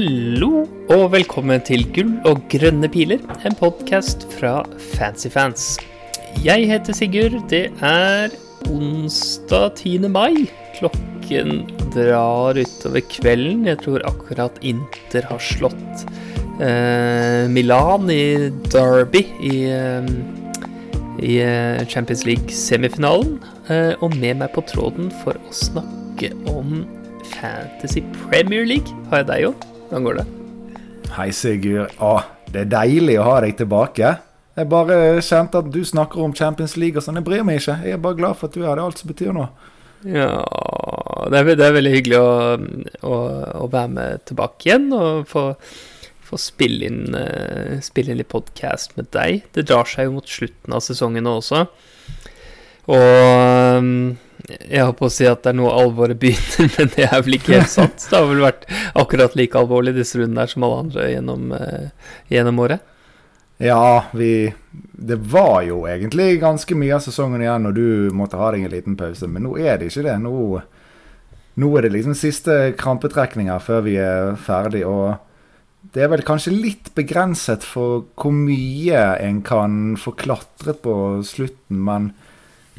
Hallo og velkommen til Gull og grønne piler, en podkast fra Fancyfans. Jeg heter Sigurd. Det er onsdag 10. mai. Klokken drar utover kvelden. Jeg tror akkurat Inter har slått eh, Milan i Derby i, eh, i eh, Champions League-semifinalen. Eh, og med meg på tråden for å snakke om Fantasy Premier League har jeg deg jo. Hvordan går det? Hei, Sigurd. Å, det er deilig å ha deg tilbake. Jeg bare kjente at du snakker om Champions League og sånn. Jeg bryr meg ikke. Jeg er bare glad for at du er det. Alt som betyr noe. Ja Det er, det er veldig hyggelig å, å, å, være med tilbake igjen og få, få spille, inn, uh, spille inn litt podkast med deg. Det drar seg jo mot slutten av sesongen nå også. Og um, jeg holdt på å si at det er noe alvoret begynner, men det er vel ikke helt sant. Det har vel vært akkurat like alvorlig disse rundene her som alle andre gjennom, uh, gjennom året. Ja, vi Det var jo egentlig ganske mye av sesongen igjen når du måtte ha deg en liten pause, men nå er det ikke det. Nå, nå er det liksom siste krampetrekninger før vi er ferdig, og det er vel kanskje litt begrenset for hvor mye en kan få klatret på slutten, men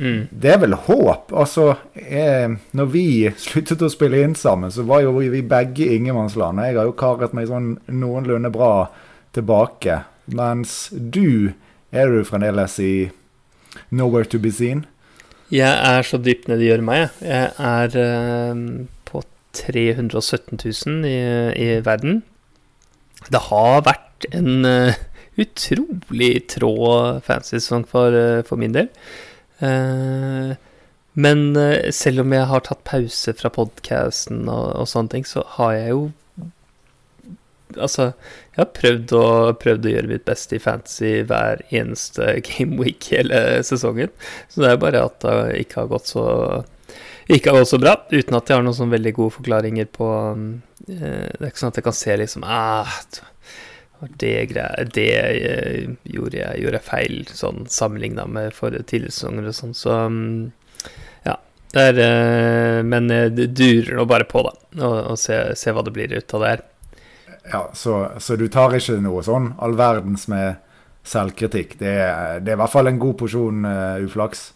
Mm. Det er vel håp. Altså, jeg, når vi sluttet å spille inn sammen, så var jo vi begge ingenmannsland. Jeg har jo karet meg sånn noenlunde bra tilbake. Mens du er du fremdeles i nowhere to be seen. Jeg er så dypt nede i gjørma, jeg. Jeg er eh, på 317 000 i, i, verden. Det har vært en uh, utrolig trå fancy sesong for, uh, for min del. Eh, men eh, selv om jeg har tatt pause fra podkasten og, og, sånne ting, så har jeg jo Altså, jeg har prøvd å, prøvd å gjøre mitt beste i fantasy hver eneste gameweek hele sesongen. Så det er bare at det ikke har gått så ikke har gått så bra, uten at jeg har noen sånn veldig gode forklaringer på eh, Det er ikke sånn at jeg kan se liksom ah, det, det eh, gjorde, jeg, gjorde feil sånn sammenligna med forrige tidligere og sånn, så mm, ja. Det er, eh, men det durer nå bare på, da, og, og se, se, hva det blir ut av det her. Ja, så, så, du tar ikke noe sånn all verdens med selvkritikk? Det, det er i hvert fall en god porsjon uh, uflaks?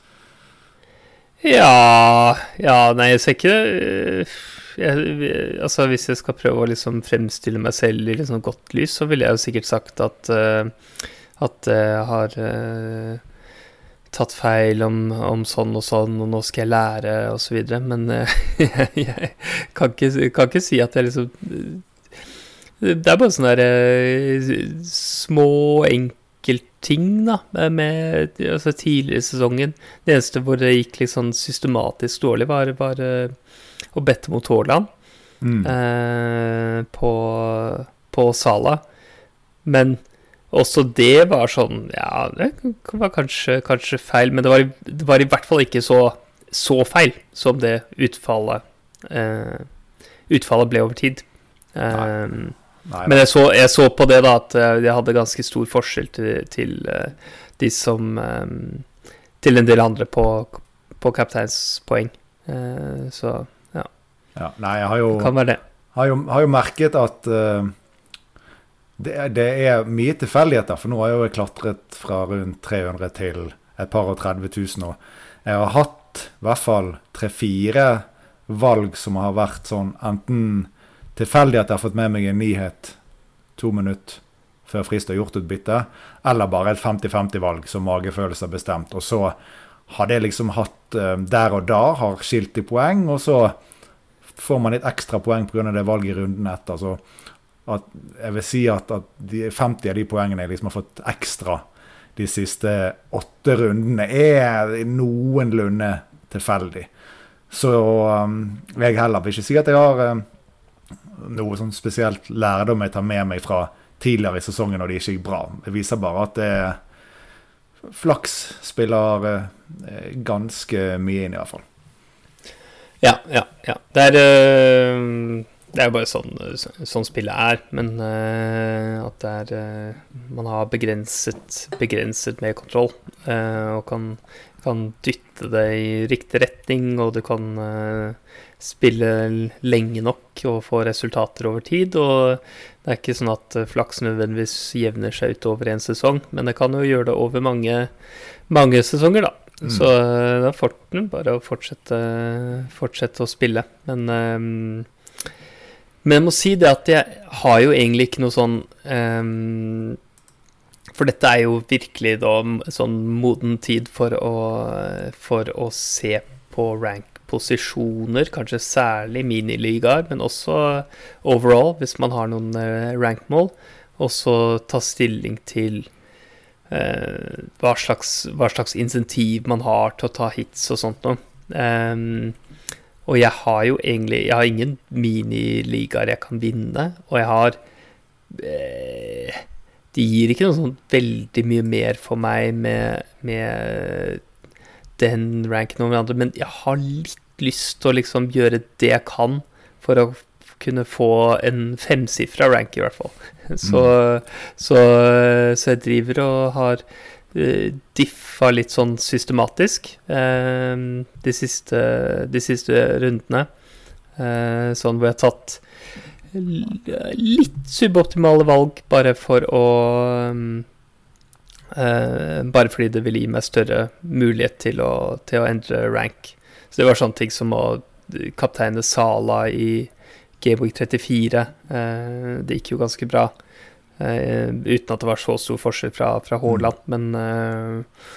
Ja Ja, nei, jeg ser ikke det jeg, altså Hvis jeg skal prøve å liksom fremstille meg selv i liksom godt lys, så ville jeg jo sikkert sagt at, uh, at jeg har uh, tatt feil om, om, sånn og sånn, og nå skal jeg lære, osv. Men uh, jeg, jeg kan, ikke, kan, ikke, si at jeg liksom Det er bare sånne der små, enkeltting da, med altså, tidligere i sesongen. Det eneste hvor det gikk sånn systematisk dårlig, var, var og bedt mot Haaland mm. eh, på, på Sala. Men også det var sånn Ja, det var kanskje, kanskje feil, men det var, det var, i hvert fall ikke så, så feil som det utfallet eh, Utfallet ble over tid. Nei. Nei, nei. Men jeg så, jeg så, på det, da, at jeg hadde ganske stor forskjell til, til uh, de som um, Til en del andre på, på kapteinspoeng. Uh, så ja, nei, jeg har jo, kan være det. Har jo, har jo merket at uh, det, det, er mye tilfeldigheter. For nå har jeg jo klatret fra rundt 300 til et par og 30 000. Og jeg har hatt i hvert fall tre-fire valg som har vært sånn enten tilfeldig at jeg har fått med meg en nyhet to minutter før frist og gjort et bytte, eller bare et 50-50-valg som magefølelse har bestemt. Og så har det liksom hatt uh, der og da har skilt i poeng, og så får man litt ekstra poeng pga. det valget i runden etter. Så at, jeg vil si at, at de 50 av de poengene jeg liksom har fått ekstra de siste åtte rundene, er noenlunde tilfeldig. Så um, jeg heller vil ikke si at jeg har um, noe sånn spesielt lærdom jeg tar med meg fra tidligere i sesongen når det ikke gikk bra. Det viser bare at det flaks spiller uh, ganske mye inn, i hvert fall. Ja, ja, ja. Det er uh, det er jo bare sånn, sånn spillet er. Men uh, at det er uh, Man har begrenset, begrenset med kontroll. Og kan, kan, dytte det i riktig retning, og du kan spille lenge nok og få resultater over tid. Og det er ikke sånn at flaks nødvendigvis jevner seg ut over en sesong, men det kan jo gjøre det over mange, mange sesonger, da. Mm. Så da er det bare å fortsette, fortsette, å spille. Men um, men jeg må si det at jeg har jo egentlig ikke noe sånn um, For dette er jo virkelig da sånn moden tid for å, for å se på rank-posisjoner, kanskje særlig miniligaer, men også overall, hvis man har noen rank-mål, og så ta stilling til uh, hva, slags, hva slags insentiv man har til å ta hits og sånt noe. Um, og jeg har jo egentlig Jeg har ingen miniligaer jeg kan vinne, og jeg har eh, De gir ikke noe sånn veldig mye mer for meg med, med den ranken over andre, men jeg har litt lyst til å liksom gjøre det jeg kan for å kunne få en femsifra rank, i hvert fall. Så, mm. så, så jeg driver og har Eh, diffa litt sånn systematisk eh, de, siste, de siste rundene. Eh, sånn hvor jeg har tatt litt suboptimale valg bare for å Bare fordi det vil gi meg større mulighet til å, til å endre rank. Så det var sånne ting som å kapteine Sala i G-Book 34. det gikk jo ganske bra. Uh, uten at det var så stor forskjell fra, fra Haaland, mm. men uh,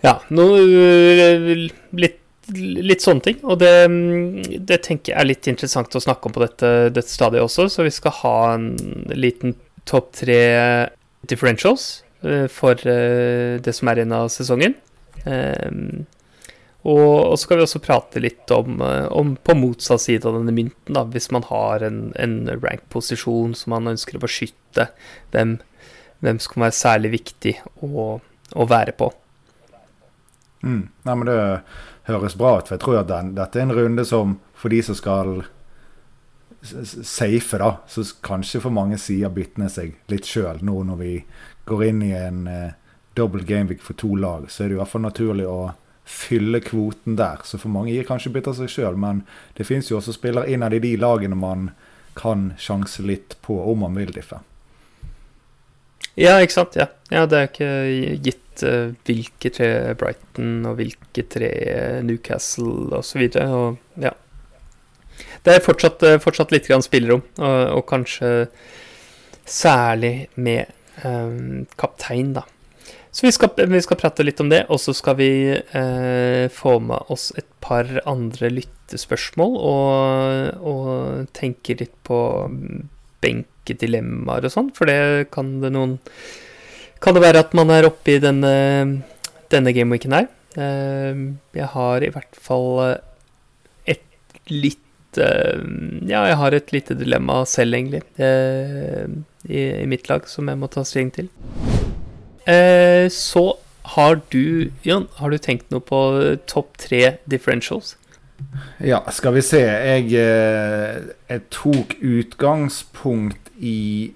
Ja, noe litt, litt, sånne ting. Og det, det, tenker jeg er litt interessant å snakke om på dette, dette stadiet også, så vi skal ha en liten topp tre differentials for det som er igjen av sesongen. Uh, og, så skal vi også prate litt om, eh, om på motsatt side av denne mynten, da, hvis man har en, en rank-posisjon som man ønsker å beskytte, hvem, hvem kan være særlig viktig å, å være på. Mm. Nei, men Det høres bra ut. for Jeg tror at den, dette er en runde som for de som skal safe, da, så kanskje for mange sider bytter seg litt sjøl nå når vi går inn i en uh, double gameweek for to lag. Så er det i hvert fall naturlig å fylle kvoten der. Så for mange gir kanskje bytter seg sjøl, men det fins jo også spillere innad i de lagene man kan sjanse litt på om man vil diffe. Ja, ikke sant. Ja, ja det er ikke gitt uh, hvilke tre Brighton og hvilke tre Newcastle osv. Ja. Det er fortsatt, uh, fortsatt litt grann spillerom, og, og kanskje særlig med um, kaptein, da. Så vi skal, vi skal, prate litt om det, og så skal vi eh, få med oss et par andre lyttespørsmål og, og tenke litt på benkedilemmaer og sånn, for det kan det noen Kan det være at man er oppe i denne, denne gameweeken her? Eh, jeg har i hvert fall et litt eh, Ja, jeg har et lite dilemma selv, egentlig, eh, i, i mitt lag, som jeg må ta stilling til. Eh, så har du, Jan, har du tenkt noe på topp tre differentials? Ja, skal vi se. Jeg, eh, jeg, tok utgangspunkt i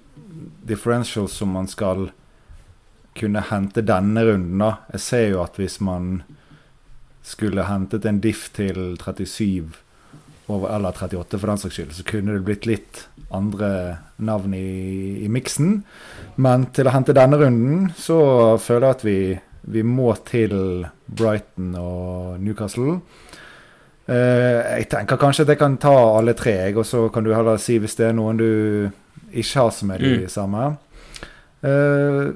differentials som man skal kunne hente denne runden. da. Jeg ser jo at hvis man skulle hentet en diff til 37 over, eller 38 for den saks skyld, så kunne det blitt litt andre navn i, i miksen. Men til å hente denne runden, så føler jeg at vi, vi må til Brighton og Newcastle. Uh, jeg tenker kanskje at jeg kan ta alle tre, og så kan du heller si hvis det er noen du ikke har som er de mm. samme. Uh,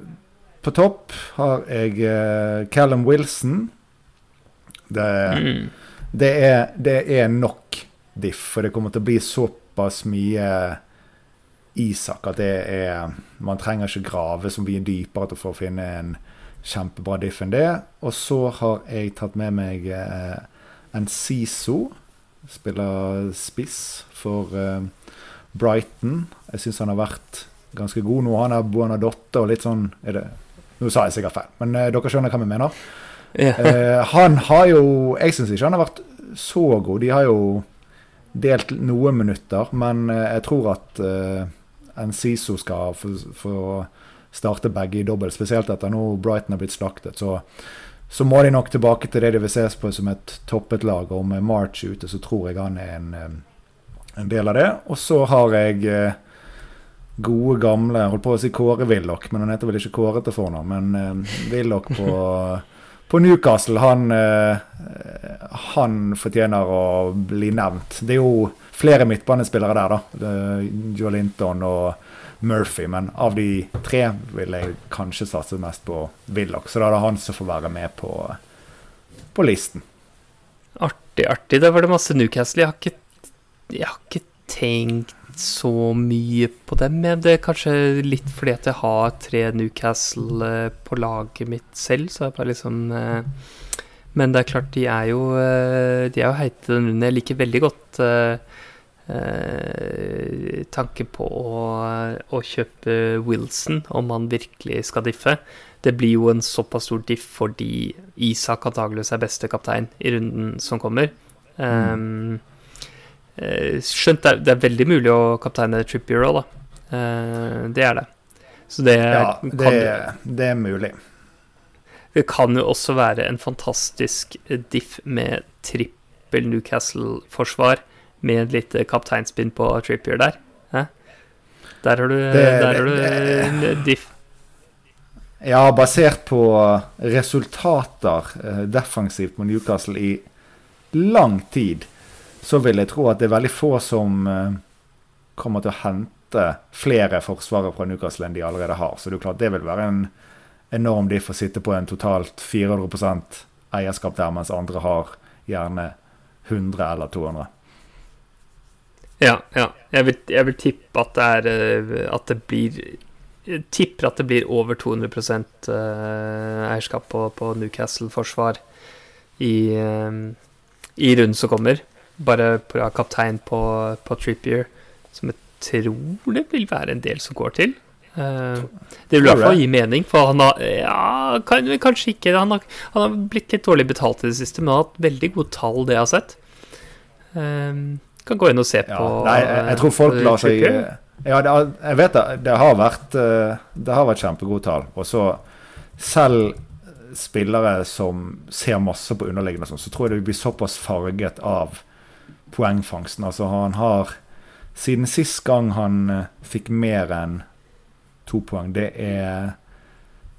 på topp har jeg uh, Callum Wilson. Det, mm. det, er, det er nok diff, for det kommer til å bli såpass mye Isak at det er Man trenger ikke grave så mye dypere for å finne en kjempebra diff enn det. Og så har jeg tatt med meg eh, en Siso. Spiller spiss for eh, Brighton. Jeg syns han har vært ganske god nå. Han er Buanadotte og litt sånn er det, Nå sa jeg sikkert feil, men eh, dere skjønner hva vi mener. Yeah. han har jo Jeg syns ikke han har vært så god. De har jo delt noen minutter. Men jeg tror at uh, Enciso skal få starte begge i dobbelt. Spesielt etter nå Brighton har blitt slaktet. Så, så, må de nok tilbake til det de vil ses på som et toppet lag. Og med March ute, så tror jeg han er en, en del av det. Og så har jeg gode, gamle holdt på å si Kåre Willoch, men han heter vel ikke Kåre til fornavn. Men uh, Willoch på, på, Newcastle, han, uh, han fortjener å bli nevnt. Det er jo flere midtbanespillere der, da. Joe Linton og Murphy. Men av de tre vil jeg kanskje satse mest på Willoch. Så da er det han som får være med på, på listen. Artig, artig. Da var det masse Newcastle. Jeg har ikke, jeg har ikke tenkt så mye på dem. Men det er kanskje litt fordi at jeg har tre Newcastle eh, på laget mitt selv, så jeg bare liksom eh, Men det er klart, de er jo eh, De er jo heite den runden. Jeg liker veldig godt tanken på å, å, kjøpe Wilson, om han virkelig skal diffe. Det blir jo en såpass stor diff fordi Isak antakeligvis er beste kaptein i runden som kommer. Mm. Um, Eh, skjønt det er, det er, veldig mulig å kapteine Trippier òg, da. Eh, det er det. Så det, ja, det, det, er mulig. Det kan jo også være en fantastisk diff med trippel Newcastle-forsvar med et lite kapteinspinn på Trippier der. Hæ? Der har du, der har du en diff. Ja, basert på resultater eh, defensivt med Newcastle i lang tid så vil jeg tro at det er veldig få som uh, kommer til å hente flere forsvarere fra Newcastle enn de allerede har. Så det klart det vil være en enorm diff å sitte på en totalt 400% eierskap der, mens andre har gjerne 100 eller 200. Ja, ja. Jeg vil, jeg vil tippe at det er eh, At det blir jeg tipper at det blir over 200 uh, eh, eierskap på, på Newcastle-forsvar i, i runden som kommer bare på kaptein på, på Trippier, som jeg tror det vil være en del som går til. Uh, det vil i hvert fall gi mening, for han har Ja, kan, kanskje ikke. Han har, han har, blitt litt dårlig betalt i det siste, men han har hatt veldig gode tall, det jeg har sett. Uh, kan gå inn og se ja, på Nei, jeg, jeg tror folk lar seg Ja, det, jeg vet det. Det har vært, det har vært kjempegode tall. Og så selv spillere som ser masse på underliggende, sånn, så tror jeg det blir såpass farget av poengfangsten. Altså han har Siden sist gang han uh, fikk mer enn to poeng, det er,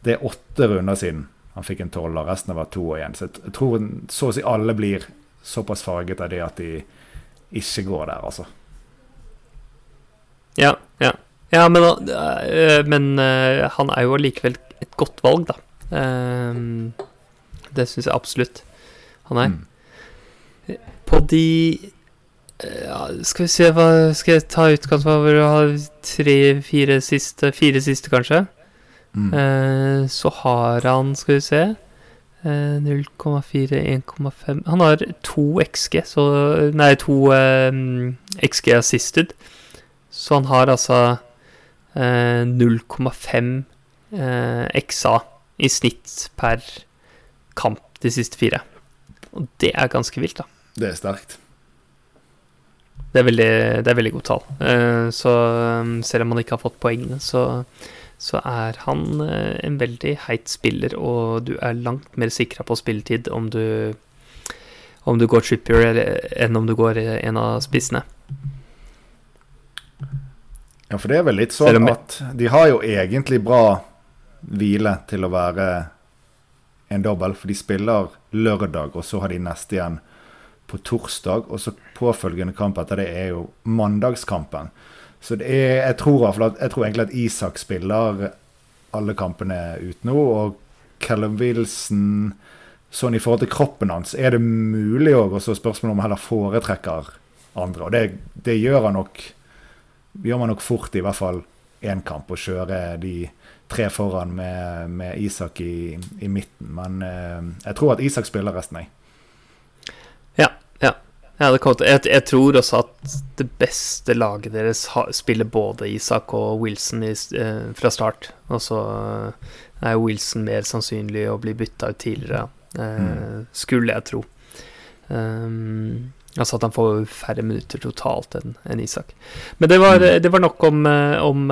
det er åtte runder siden han fikk en tolv, resten var to og én. Så jeg tror så å si alle blir såpass farget av det at de ikke går der, altså. Ja, ja. Ja, men, uh, men uh, han er jo allikevel et godt valg, da. Uh, det syns jeg absolutt han er. Mm. På de ja, skal vi se hva Skal jeg ta utgangspunkt i å ha tre-fire siste Fire siste, kanskje? Mm. Eh, så har han, skal vi se eh, 0,4, 1,5 Han har to XG, så Nei, to eh, XG assisted. Så han har altså 0,5 eh, XA i snitt per kamp de siste fire. Og det er ganske vilt, da. Det er sterkt. Det er veldig, det er veldig god tall. Uh, så um, selv om han ikke har fått poengene, så, så er han uh, en veldig heit spiller, og du er langt mer sikra på spilletid om du, om du går Trippier enn om du går en av spissene. Ja, for det er vel litt sånn at de har jo egentlig bra hvile til å være en dobbel, for de spiller lørdag, og så har de neste igjen på torsdag, og så påfølgende kamp etter det er jo mandagskampen. Så det er, jeg, tror, jeg tror egentlig at Isak spiller alle kampene ut nå. Og Callum Wilson Sånn i forhold til kroppen hans, er det mulig òg? Og så spørsmålet om heller foretrekker andre. Og det, det gjør han nok gjør man nok fort i hvert fall én kamp, å kjøre de tre foran med, med Isak i, i, midten. Men eh, jeg tror at Isak spiller resten, jeg. Ja, jeg, jeg, tror også at det beste laget deres spiller både Isak og Wilson i, eh, fra start. Og så eh, er Wilson mer sannsynlig å bli bytta ut tidligere, eh, mm. skulle jeg tro. Um, altså at han får færre minutter totalt enn en Isak. Men det var, mm. det var nok om, om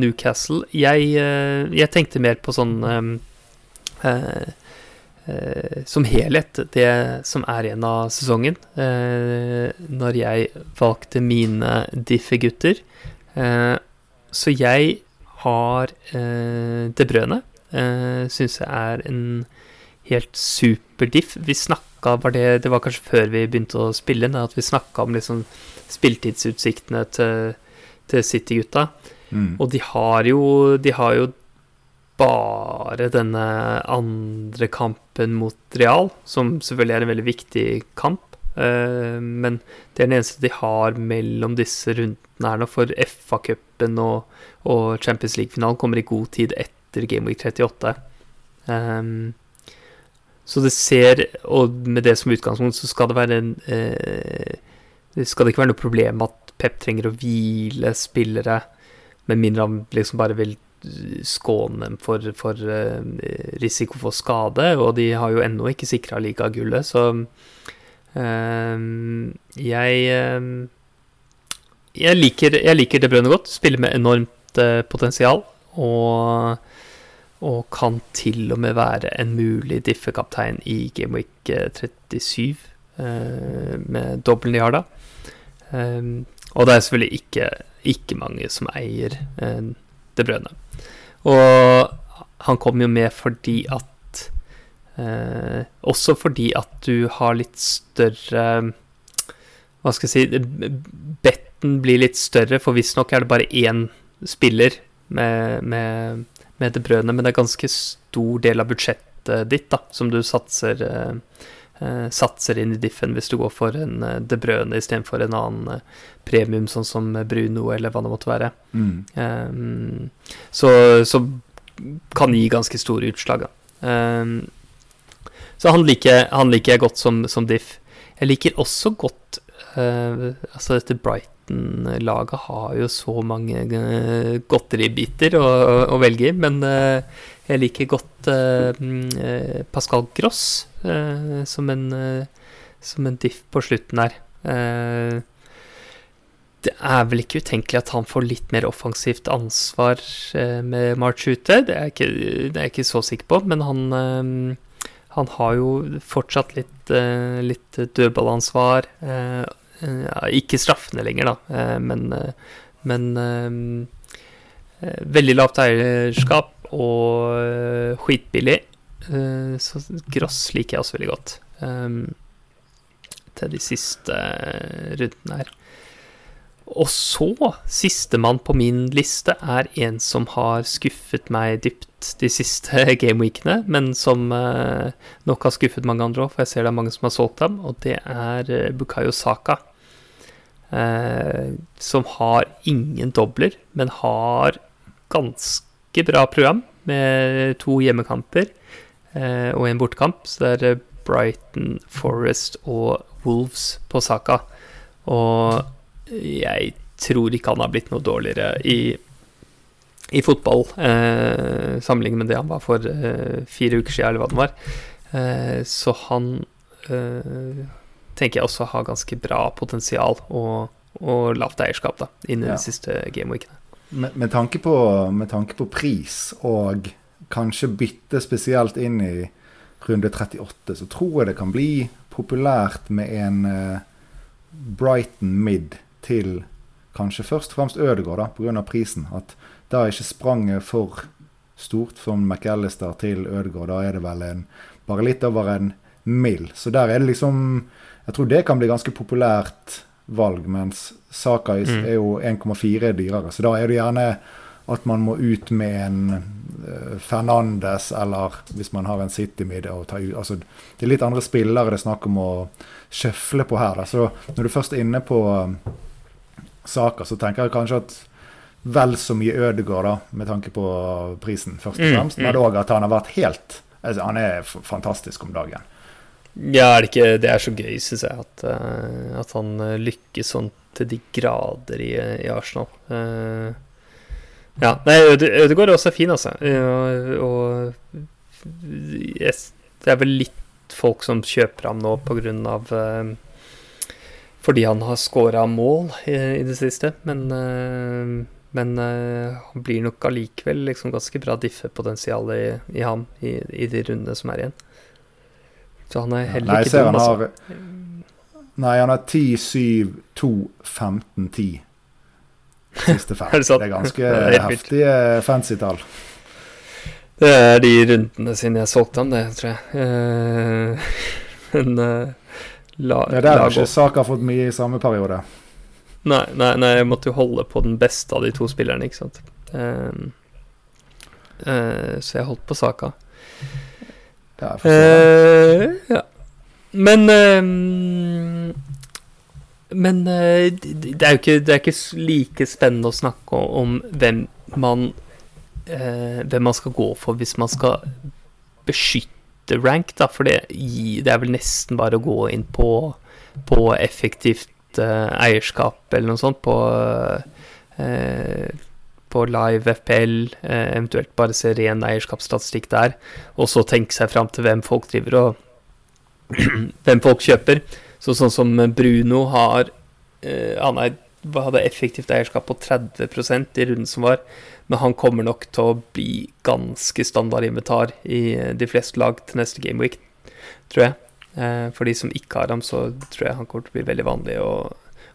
Newcastle. Jeg, jeg, tenkte mer på sånn uh, Som helhet, det som er igjen av sesongen. Uh, når jeg valgte mine Diffie-gutter. så jeg har De Brøne. Eh, Syns jeg er en helt super diff. Vi snakka var det, det var kanskje før vi begynte å spille inn, at vi snakka om liksom spilletidsutsiktene til, til City-gutta. Mm. Og de har jo De har jo bare denne andre kampen mot Real, som selvfølgelig er en veldig viktig kamp. Uh, men det er den eneste de har mellom disse rundene her nå, for FA-cupen og, og, Champions League-finalen kommer i god tid etter Game Week 38. Um, ehm, så det ser Og med det som utgangspunkt så skal det være en Det skal det ikke være noe problem at Pep trenger å hvile spillere, med mindre han liksom bare vil skåne dem for, for uh, risiko for skade. Og de har jo ennå ikke sikra ligagullet, så Ehm, jeg ehm, jeg liker, jeg liker De Bruyne godt. Spiller med enormt potensial. Og, og, kan til og med være en mulig diffekaptein i Gameweek 37, uh, med dobbelen de har da. Um, og det er selvfølgelig ikke, ikke mange som eier uh, De Bruyne. Og han kom jo med fordi at Eh, også fordi at du har litt større Hva skal jeg si Betten blir litt større, for visstnok er det bare én spiller med, med, med det brødene, men det er ganske stor del av budsjettet ditt da, som du satser, eh, satser inn i diffen hvis du går for en uh, De Brøne istedenfor en annen uh, premium, sånn som Bruno eller hva det måtte være. Mm. Um, så, så, kan gi ganske store utslag. Um, så han liker, han liker jeg godt som, som, diff. Jeg liker også godt uh, Altså, dette Brighton-laget har jo så mange uh, godteribiter å, å, velge i, men uh, jeg liker godt Pascal Gross som en, som en diff på slutten her. det er vel ikke utenkelig at han får litt mer offensivt ansvar med March ute. Det er, ikke, det er jeg ikke så sikker på, men han han har jo fortsatt litt, litt dødballansvar. Ja, ikke straffende lenger, da, uh, men, men veldig lavt eierskap og skitbillig. så Gross liker jeg også veldig godt. Til de siste rundene her. Og så, sistemann på min liste er en som har skuffet meg dypt de siste gameweekene, men som eh, nok har skuffet mange andre òg, for jeg ser det er mange som har solgt dem, og det er eh, Bukayo Saka. Eh, som har ingen dobler, men har ganske bra program med to hjemmekamper eh, og en bortekamp. Så det er Brighton, Forest og Wolves på Saka. Og jeg tror ikke han har blitt noe dårligere i, i fotball eh, sammenlignet med det han var for eh, fire uker siden, eller hva det var. Eh, så han eh, tenker jeg også har ganske bra potensial og, og lavt eierskap da, innen ja. de siste gameweekene. Med, med, tanke på, med tanke på pris og kanskje bytte spesielt inn i runde 38, så tror jeg det kan bli populært med en uh, Brighton mid til kanskje først og fremst Ødegaard pga. prisen. At da er ikke spranget for stort fra McAllister til Ødegaard. Da er det vel en, bare litt over en mill. Så der er det liksom Jeg tror det kan bli ganske populært valg, mens Saka mm. er jo 1,4 dyrere. Så da er det gjerne at man må ut med en uh, Fernandes, eller hvis man har en City-mid altså, Det er litt andre spillere det er snakk om å sjøfle på her. Da. Så når du først er inne på saka, så tenker jeg kanskje at vel så mye Ødegaard, da, med tanke på prisen, først og mm, fremst. Mm. Men òg at han har vært helt altså, Han er fantastisk om dagen. Ja, er det ikke Det er så gøy, syns jeg, at, uh, at, han eh, lykkes sånn til de grader i, i Arsenal. Uh, ja. Nei, Ødegaard er også fin, altså. Uh, og yes, det er vel litt folk som kjøper ham nå pga. Uh, fordi han har scora mål i, i, det siste. Men, men uh, han blir nok allikevel liksom ganske bra diffepotensial i, i ham i, i, de rundene som er igjen. Så han er heller ja, ikke dum, altså. nei, han har 10, 7, 2, 15, 10. Siste fem. det, er ganske det er heftige fancy tall. Det er de rundene siden jeg solgte ham, det, tror jeg. Uh, men uh, la, Det er der ikke Saka har fått mye i samme periode. Nei, nei, nei, jeg måtte jo holde på den beste av de to spillerne, ikke sant. Uh, så jeg holdt på Saka. Ja, ja. Men Men det er ikke, det er ikke like spennende å snakke om hvem man eh, hvem man skal gå for hvis man skal beskytte rank, da, for det, det er vel nesten bare å gå inn på, på effektivt eh, eierskap eller noe sånt, på, eh, på live FPL, eh, eventuelt bare se ren eierskapsstatistikk der, og så tenke seg fram til hvem folk driver og Hvem folk kjøper. Så sånn som Bruno har eh, Han er, hadde effektivt eierskap på 30 i runden som var. Men han kommer nok til å bli ganske standard invitar i de fleste lag til neste gameweek, tror jeg. Eh, for de som ikke har ham, så tror jeg han kommer til å bli veldig vanlig å,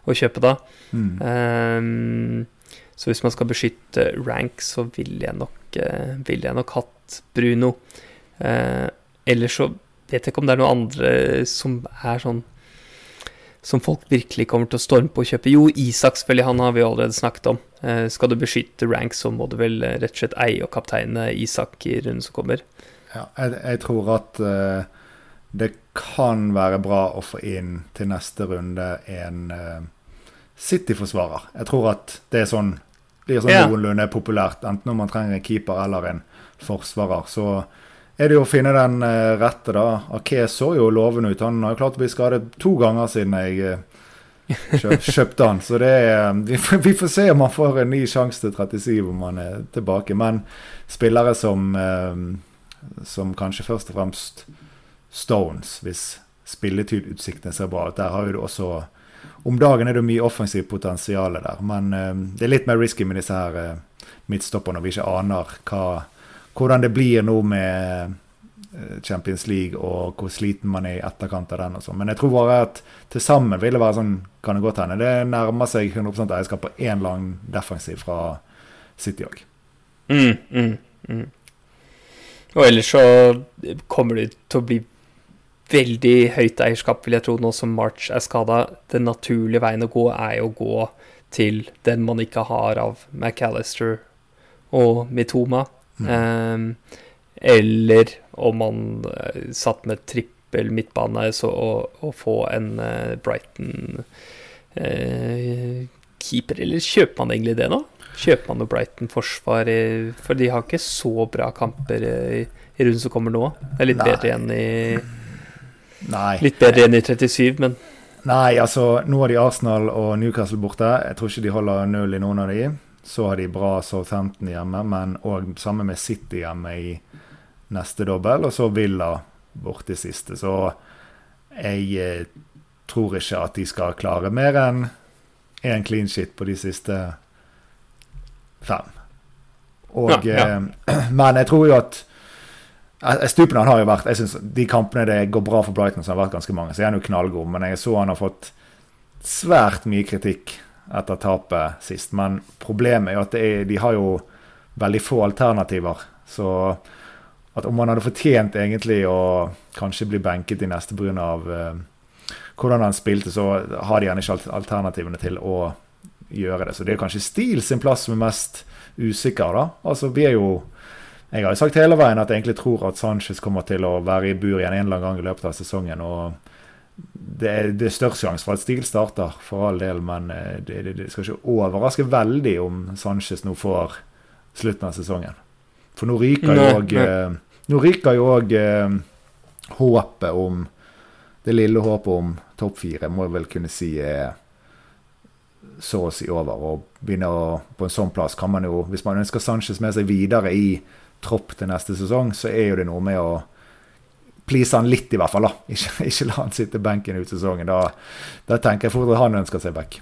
å kjøpe da. Mm. Um, så hvis man skal beskytte rank, så vil jeg nok, uh, vil jeg nok hatt Bruno. Eh, ellers så vet jeg ikke om det er noen andre som er sånn som folk virkelig kommer til å storme på å kjøpe. Jo, Isak selvfølgelig, han har vi allerede snakket om. Eh, skal du beskytte rank, så må du vel eh, rett og slett eie og kapteine Isak i runden som kommer. Ja, jeg, jeg tror at uh, det kan være bra å få inn til neste runde en uh, City-forsvarer. Jeg tror at det er sånn, blir sånn ja. noenlunde populært, enten om man trenger en keeper eller en forsvarer. Så er det jo å finne den uh, rette, da. Ake så jo lovende ut. Han har jo klart å bli skadet to ganger siden jeg uh, kjøpte han. Så det er, vi, får, vi, får se om han får en ny sjanse til 37 om han er tilbake. Men spillere som, som kanskje først og fremst Stones, hvis spilletydutsiktene ser bra ut. Der har jo du også Om dagen er det mye offensivt potensial der, men det er litt mer risky med disse her midtstopperne når vi ikke aner hva hvordan det blir nå med eh, Champions League og hvor sliten man er i etterkant av den. og sånn. Men jeg tror bare at til sammen vil det være sånn kan Det godt hende. Det nærmer seg 100 eierskap på én lang defensiv fra City òg. Mm, mm, mm. Og ellers så kommer det til å bli veldig høyt eierskap, vil jeg tro, nå som March er skada. Den naturlige veien å gå er jo å gå til den man ikke har av McAllister og Mitoma. Mm. eller om man uh, satt med trippel midtbane så å, få en uh, Brighton uh, keeper, eller kjøper man egentlig det nå? Kjøper man noe Brighton-forsvar? For de har ikke så bra kamper i, i runden som kommer nå. Det er litt Nei. bedre igjen i Nei. Litt bedre enn i 37, men Nei, altså nå har de Arsenal og Newcastle borte. Jeg tror ikke de holder null i noen av de. Så har de bra Southampton hjemme, men òg samme med City hjemme i neste dobbel. Og så Villa borte siste. Så jeg eh, tror ikke at de skal klare mer enn én en clean shit på de siste fem. Og, ja, ja. Eh, men jeg tror jo at eh, han har jo vært jeg synes De kampene det går bra for Brighton, som har vært ganske mange, så er han jo knallgod. Men jeg så han har fått svært mye kritikk etter tapet sist. Men problemet er jo at er, de har jo veldig få alternativer. Så at om han hadde fortjent egentlig å kanskje bli benket i neste pga. Uh, hvordan han spilte, så har de gjerne ikke alternativene til å gjøre det. Så det er kanskje Stil sin plass som er mest usikker, da. Altså, vi er jo Jeg har jo sagt hele veien at jeg egentlig tror at Sanchez kommer til å være i bur igjen en eller annen gang i løpet av sesongen. og det er, det er størst sjanse for at Stil starter, for all del, men eh, det, det, det, skal ikke overraske veldig om Sanchez nå får slutten av sesongen. For nå ryker jo òg eh, Nå ryker jo òg eh, håpet om Det lille håpet om topp fire må jeg vel kunne si er så å si over. Og begynne å, på en sånn plass kan man jo Hvis man ønsker Sanchez med seg videre i tropp til neste sesong, så er jo det noe med å please han litt, i hvert fall. da. Ikke, ikke la han sitte benken ut sesongen. Da, da tenker jeg fort at han ønsker seg back.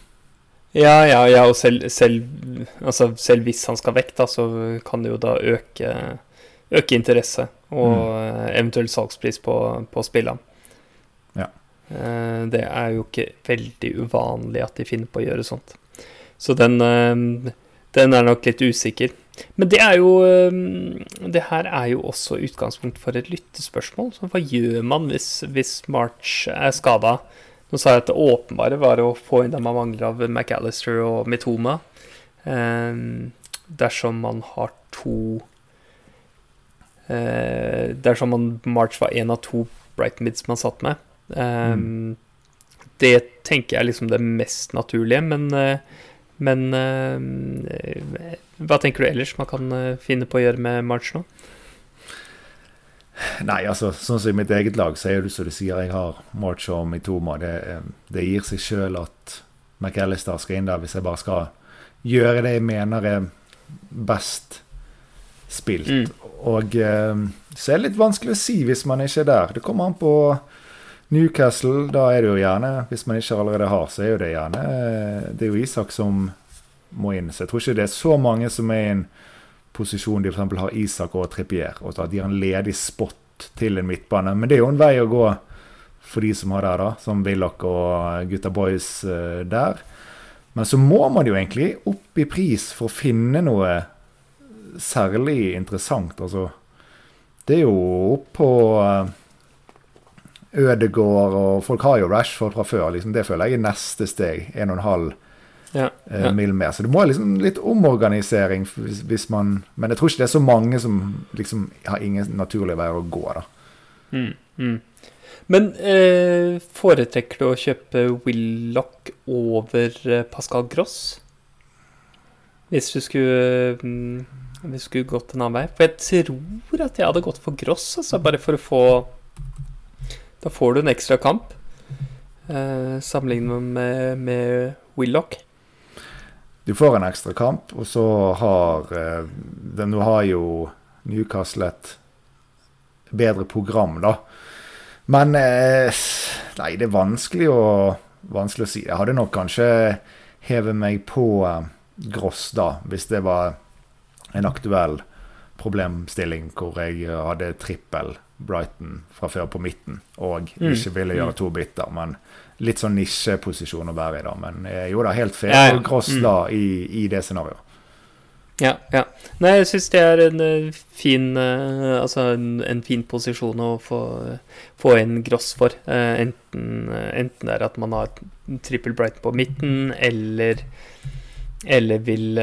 Ja, ja, ja, og selv, selv, altså, selv, hvis han skal vekk, da, så kan det jo da øke, øke interesse og mm. eventuell salgspris på, på spillene. Ja. Eh, det er jo ikke veldig uvanlig at de finner på å gjøre sånt. Så den, eh, den er nok litt usikker. Men det er jo eh, Det her er jo også utgangspunkt for et lyttespørsmål. Så hva gjør man hvis, hvis March er skada? Nå sa jeg at det åpenbare var å få inn dem man mangler av McAllister og Mitoma. Um, dersom man har to uh, Dersom man March var én av to Bright Mids man satt med. Um, mm. Det tenker jeg er liksom det mest naturlige, men, eh, men eh, hva tenker du ellers man kan eh, finne på å gjøre med March nå? Nei, altså, sånn som i mitt eget lag, så er det som du sier, jeg har March og Mitoma. Det, eh, det gir seg sjøl at McAllister skal inn der hvis jeg bare skal gjøre det jeg mener er best spilt. Mm. Og eh, så er det litt vanskelig å si hvis man ikke er der. Det kommer an på Newcastle. Da er det jo gjerne, hvis man ikke allerede har, så er jo det gjerne eh, Det er jo Isak som må inn. Så jeg tror ikke det er så mange som er i en posisjon de f.eks. har Isak og Trippier, og at de har en ledig spot til en midtbane. Men det er jo en vei å gå for de som har det, da, som Willoch og Gutta Boys uh, der. Men så må man jo egentlig opp i pris for å finne noe særlig interessant. Altså, det er jo opp på uh, Ødegård, og folk har jo Rashford fra før. Liksom, det føler jeg er neste steg. 1,5 ja, eh, ja. mil mer. Så det må liksom litt omorganisering hvis, hvis, man Men jeg tror ikke det er så mange som liksom har ingen naturlig vei å gå, da. Mm, mm. Men eh, foretrekker du å kjøpe Willoch over eh, Pascal Gross? Hvis du skulle mm, Hvis du skulle gått en annen vei? For jeg tror at jeg hadde gått for Gross, altså, bare for å få Da får du en ekstra kamp. Eh, sammenlignet med, med Willoch. Du får en ekstra kamp, og så har eh, Nå har jo Newcastle et bedre program, da. Men eh, Nei, det er vanskelig å, vanskelig å si. Jeg hadde nok kanskje hevet meg på eh, Gross da, hvis det var en aktuell problemstilling hvor jeg hadde trippel Brighton fra før på midten og mm. ikke ville gjøre mm. to bytter. Men litt sånn nisjeposisjon å være i, da. Men jo da, helt fair ja, ja. Gross mm. da i, i, det scenarioet. Ja, ja. Nei, jeg syns det er en uh, fin uh, Altså en, en, fin posisjon å få, få en Gross for. Enten, enten det er at man har trippel Brighton på midten, eller eller vil,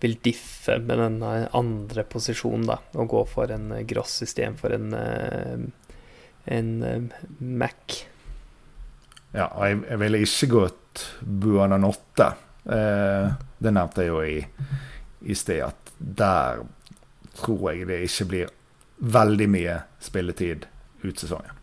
vil diffe med den andre posisjonen, da, og gå for en Gross istedenfor en, en Mac. Ja, jeg, jeg ville ikke gått Buananotte. Eh, det nevnte jeg jo i, i sted, at der tror jeg det ikke blir veldig mye spilletid ut sesongen.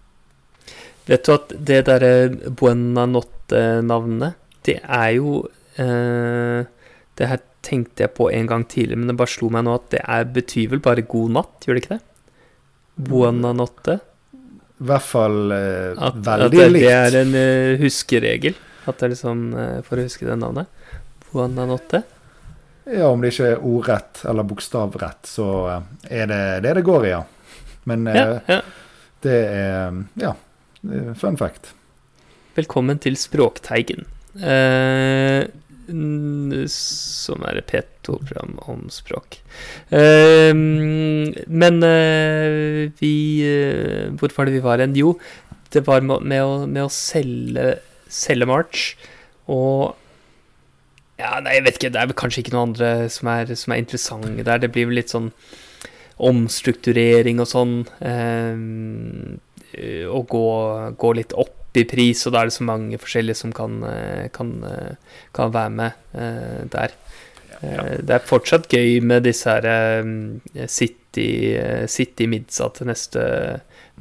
Vet du at det derre Buenanotte-navnet, det er jo eh, Det her tenkte jeg på en gang tidligere, men det bare slo meg nå at det er, betyr vel bare god natt, gjør det ikke det? Buona notte. i hvert fall eh, at, veldig at likt. Det er en uh, huskeregel? At det er liksom uh, for å huske det navnet? Buona notte. Ja, om det ikke er ordrett eller bokstavrett, så er det det det går i, ja. Men uh, ja, ja. det er Ja, fun fact. Velkommen til Språkteigen. Uh, som er et P2-program om språk. Eh, men eh, vi uh, Hvor var det vi var hen? Jo, det var med, å, med å, selge, selge March. Og Ja, nei, jeg vet ikke. Det er kanskje ikke noen andre som er, som er interessante der. Det blir vel litt sånn omstrukturering og sånn. og gå, gå litt opp i pris, og da er det så mange forskjellige som kan, eh, kan, eh, kan være med uh, der. Ja. Det er fortsatt gøy med disse her City, City Midsa til neste,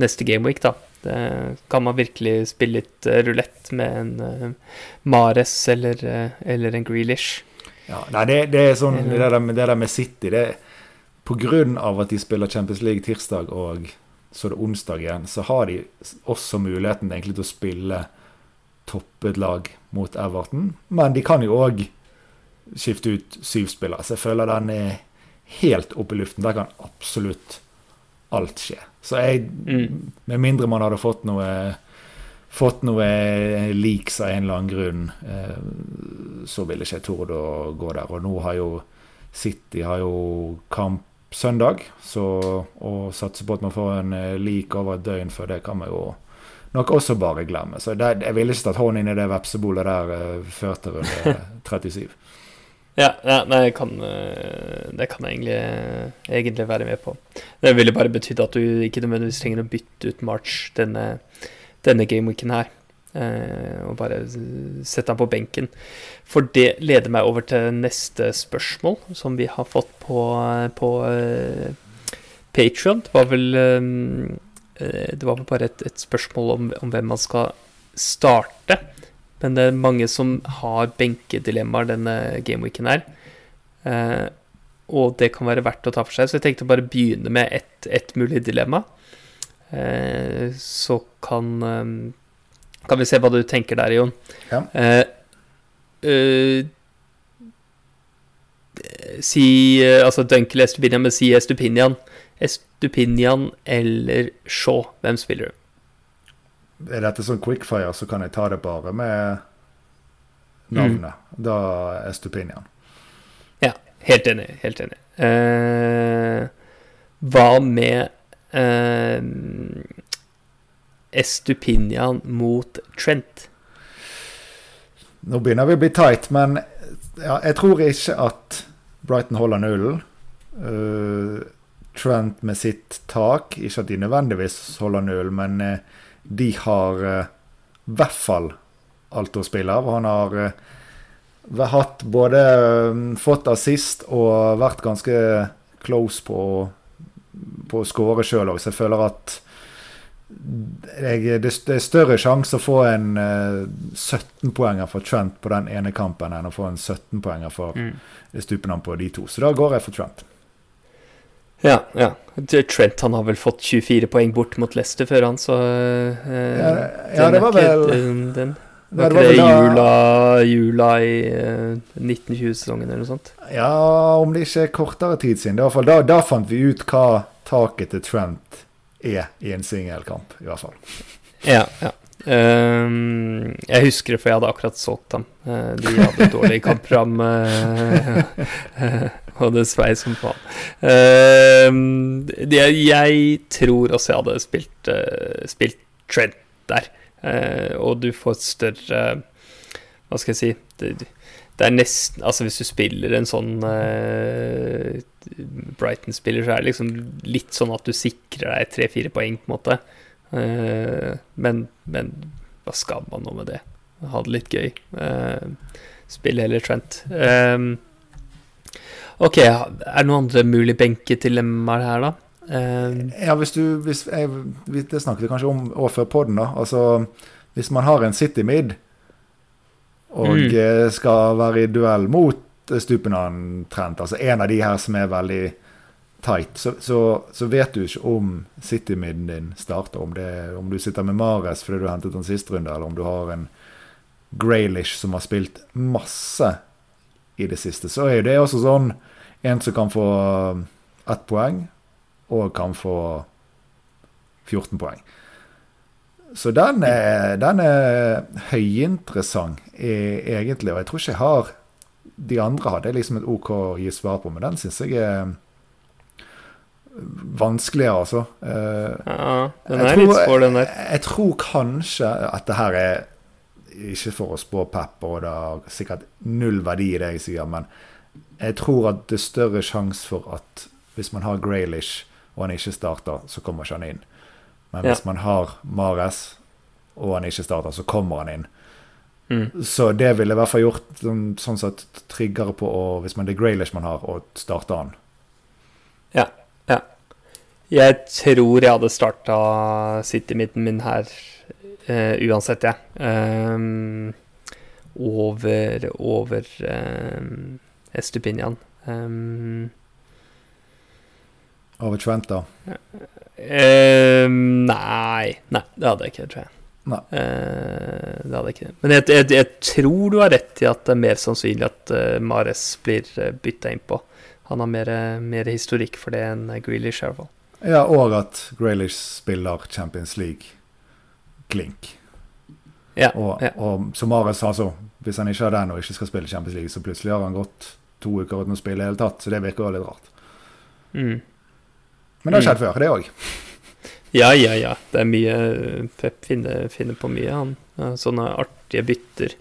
neste gameweek, da. Det kan man virkelig spille litt rulett med en Mares eller, eller en Grealish. Ja, nei, det, det er sånn det der, med, det der med City det er På grunn av at de spiller Champions League tirsdag og så er det onsdag igjen, så har de også muligheten egentlig til å spille toppet lag mot Everton. Men de kan jo òg skifte ut syv spillere, så jeg føler den er helt oppe i luften. Der kan absolutt alt skje. Så jeg, mm. med mindre man hadde fått noe fått noe leaks av en eller annen grunn, eh, så ville ikke jeg tort å gå der. Og nå har jo City har jo kamp søndag, så å satse på at man får en lik over et døgn før det, kan man jo nok også bare glemme. Så det, jeg ville ikke tatt hånden inn i det vepsebolet der før til runde 37. Ja, ja det kan, eh, det kan jeg egentlig, egentlig, være med på. Det ville bare betydd at du ikke nødvendigvis trenger å bytte ut March denne, denne gameweeken her. Eh, og bare sette han på benken. For det leder meg over til neste spørsmål, som vi har fått på, på uh, Patrion. Det var vel um, Det var vel bare et, et spørsmål om, om hvem man skal starte men det er mange som har benkedilemmaer denne gameweeken her. Eh, og det kan være verdt å ta for seg. Så jeg tenkte å bare begynne med ett et mulig dilemma. Eh, så kan, eh, kan vi se hva du tenker der, Jon. Ja. Uh, eh, si Altså Dunkel Estupinian, men si Estupinian. Estupinian eller Shaw. Hvem spiller du? Er dette sånn quickfire, så kan jeg ta det bare med navnet. Mm. Da Estupinian. Ja, helt enig. Helt enig. Eh, hva med eh, Estupinian mot Trent? Nå begynner vi å bli tight, men ja, jeg tror ikke at Brighton holder nullen. Uh, Trent med sitt tak, ikke at de nødvendigvis holder nullen, men uh, de har i i hvert fall alt å spille av. Han har uh, hatt både fått assist og vært ganske close på, på å skåre sjøl òg, så jeg føler at jeg, det, er større sjanse å få en uh, 17-poenger for Trent på den ene kampen enn å få en 17-poenger for mm. han på de to. Så da går jeg for Trent. Ja, ja. Trent han har vel fått 24 poeng bort mot Leicester før han, så uh, ja, ja, det var vel den, den. Var ikke det, det jula, jula i uh, eh, 1920-sesongen eller noe sånt? Ja, om det ikke er kortere tid siden. Da, da, da fant vi ut hva taket til Trent er i en singelkamp, i hvert fall. Ja, ja. Um, jeg husker det, for jeg hadde akkurat solgt dem. Uh, de hadde et dårlig kampprogram, uh, og det svei som faen. Uh, jeg tror også jeg hadde spilt, spilt Trent der, og du får et større Hva skal jeg si det, det, er nesten Altså, hvis du spiller en sånn Brighton-spiller, så er det liksom litt sånn at du sikrer deg tre-fire poeng, på en måte. Eh, men, men, hva skal man nå med det? Ha det litt gøy. Spill heller Trent. Eh, ok, er det noen andre mulige benkedilemmaer her, da? ja, hvis du hvis jeg, Det snakket vi kanskje om før poden, da. Altså, hvis man har en City Mid og mm. skal være i duell mot Stupenan Trent, altså en av de her som er veldig tight, så, så, så, vet du ikke om City-midden din starter. Om, det, om, du sitter med Mares fordi du hentet den siste runde, eller om du har en Graylish som har spilt masse i det siste. Så er det også sånn en som kan få ett poeng, og kan få 14 poeng. Så den er, den er høyinteressant, e, egentlig. Og jeg tror ikke jeg har De andre hadde liksom et OK å gi svar på, men den syns jeg er vanskeligere, altså. Uh, ja, den er tror, litt svår, den der. Jeg, jeg, tror kanskje at det her er Ikke for å spå Pep, og det har sikkert null verdi i det jeg sier, men jeg tror at det er større sjanse for at hvis man har Graylish og han ikke starter, så kommer ikke han inn. Men hvis ja. man har Mares og han ikke starter, så kommer han inn. Mm. Så det ville i hvert fall gjort sånn, sånn sett tryggere på å, hvis man det er Graylish man har, å starte han. Ja. Jeg tror jeg hadde starta City-midten min her uh, uansett, jeg. Ja. Um, over over um, Estupinian. Um, over Trenta? Uh, nei. Nei, det hadde jeg ikke, tror jeg. Nei. Uh, det hadde jeg ikke. Men jeg, jeg, jeg, tror du har rett i at det er mer sannsynlig at uh, Mares blir uh, bytta inn på. Han har mer, mer, historikk for det enn Grealish, i hvert fall. Ja, og at Grealish spiller Champions League klink. Ja, og, ja. og som Mares sa, så hvis han ikke har den og ikke skal spille Champions League, så plutselig har han gått to uker uten å spille i det hele tatt. Så det virker jo litt rart. Mm. Men det har skjedd mm. før, det òg. Ja, ja, ja. Det er mye Pep finner, finner på mye, han. Sånne artige bytter.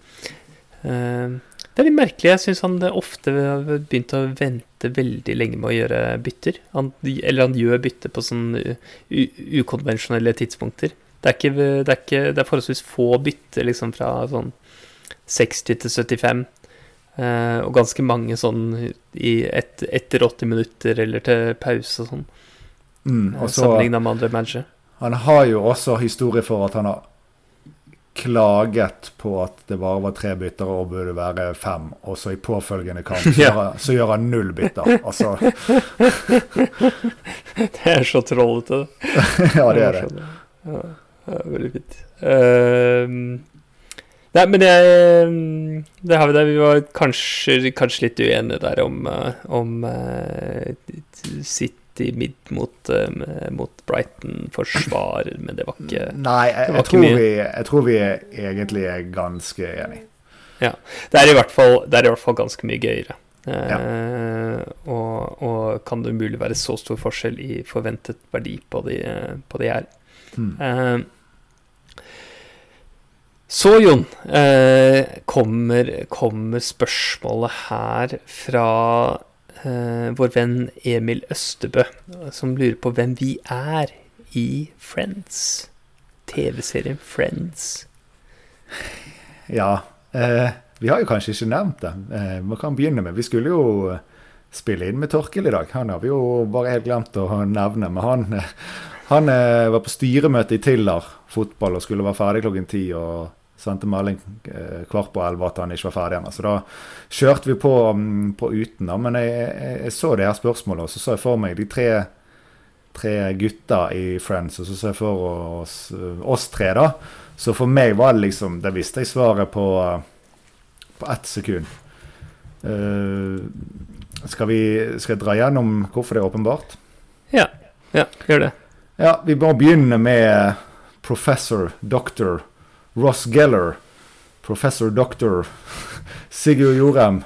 Uh, det er litt merkelig. Jeg syns han ofte har begynt å vente veldig lenge med å gjøre bytter. Han, eller han gjør bytter på sånne ukonvensjonelle tidspunkter. Det er, ikke, det, er ikke, det er forholdsvis få bytter liksom fra sånn 60 til 75. Uh, og ganske mange sånn i et, etter 80 minutter eller til pause og sånn. Mm, eh, Sammenligna med andre mennesker. Han har jo også historie for at han har klaget på at det bare var tre bytter og burde være fem, og så i påfølgende kamp så, ja. gjør, så gjør, han null bytter. Altså Det er så trollete. ja, det er det. Ja, det er veldig fint. Uh, Nei, men jeg Det har vi der. Vi var kanskje, kanskje litt uenige der om, eh, om uh, City midt mot, uh, mot Brighton-forsvar, men det var ikke Nei, jeg, jeg, tror vi, jeg, tror vi, egentlig er ganske enige. Ja. Det er i hvert fall, er i hvert fall ganske mye gøyere. Ja. og, og, kan det umulig være så stor forskjell i forventet verdi på de, på de her. Mm. Så, Jon, eh, kommer, kommer, spørsmålet her fra eh, vår venn Emil Østebø, som lurer på hvem vi er i Friends. TV-serien Friends. Ja. Eh, vi har jo kanskje ikke nevnt det. Eh, vi kan begynne med Vi skulle jo spille inn med Torkel i dag. Han har vi jo bare helt glemt å nevne. Men han, han eh, var på styremøte i Tiller fotball og skulle være ferdig klokken ti. og sendte melding eh, kvart på elleve at han ikke var ferdig ennå. Så da kjørte vi på, mm, på uten. da, Men jeg, jeg, jeg, så det her spørsmålet, og så så jeg for meg de tre, tre gutta i Friends. Og så så jeg for oss, oss, tre, da. Så for meg var det liksom Det visste jeg svaret på, på ett sekund. Uh, skal, vi, skal jeg dra gjennom hvorfor det er åpenbart? Ja. Ja, gjør det. Ja, Vi må begynne med professor, doctor Ross Geller, professor doctor Sigurd Jorem.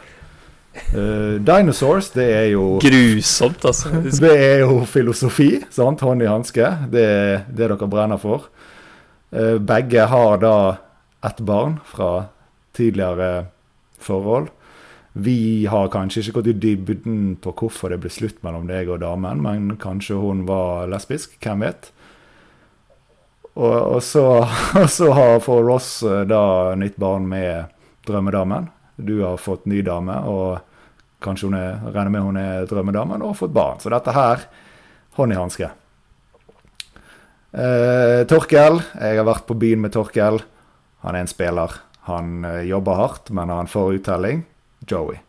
Uh, dinosaurs, det er jo Grusomt, altså. Det er jo filosofi. sant? Hånd i hanske. Det er det dere brenner for. Uh, begge har da ett barn fra tidligere forhold. Vi har kanskje ikke gått i dybden på hvorfor det ble slutt mellom deg og damen, men kanskje hun var lesbisk. Hvem vet? Og, og, så, og så får Ross eh, da nytt barn med drømmedamen. Du har fått ny dame, og kanskje hun er, regner med hun er drømmedamen, og har fått barn. Så dette her hånd i hanske. Eh, Torkel. Jeg har vært på byen med Torkel. Han er en spiller. Han eh, jobber hardt, men han får uttelling. Joey.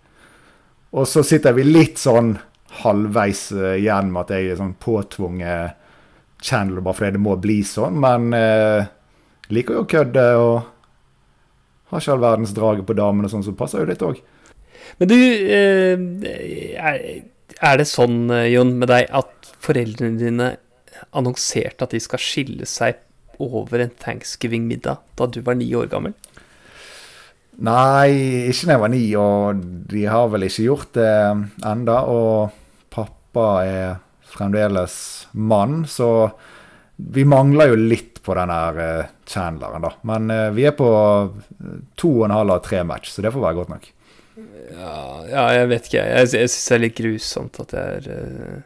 Og så sitter vi litt sånn halvveis eh, igjen med at jeg er sånn påtvunget Chandler bare fordi det må bli sånn, men eh, liker jo å kødde og har ikke all verdens drage på damene, sånn, så passer jo litt òg. Men du, eh, er det sånn, eh, Jon, med deg at foreldrene dine annonserte at de skal skille seg over en thanksgiving-middag da du var ni år gammel? Nei, ikke da jeg var ni, og de har vel ikke gjort det enda, Og pappa er fremdeles mann, så vi mangler jo litt på den her uh, Chandleren, da. Men uh, vi er på to og en halv av tre match, så det får være godt nok. Ja, ja jeg vet ikke. Jeg, jeg syns det er litt grusomt at jeg, er,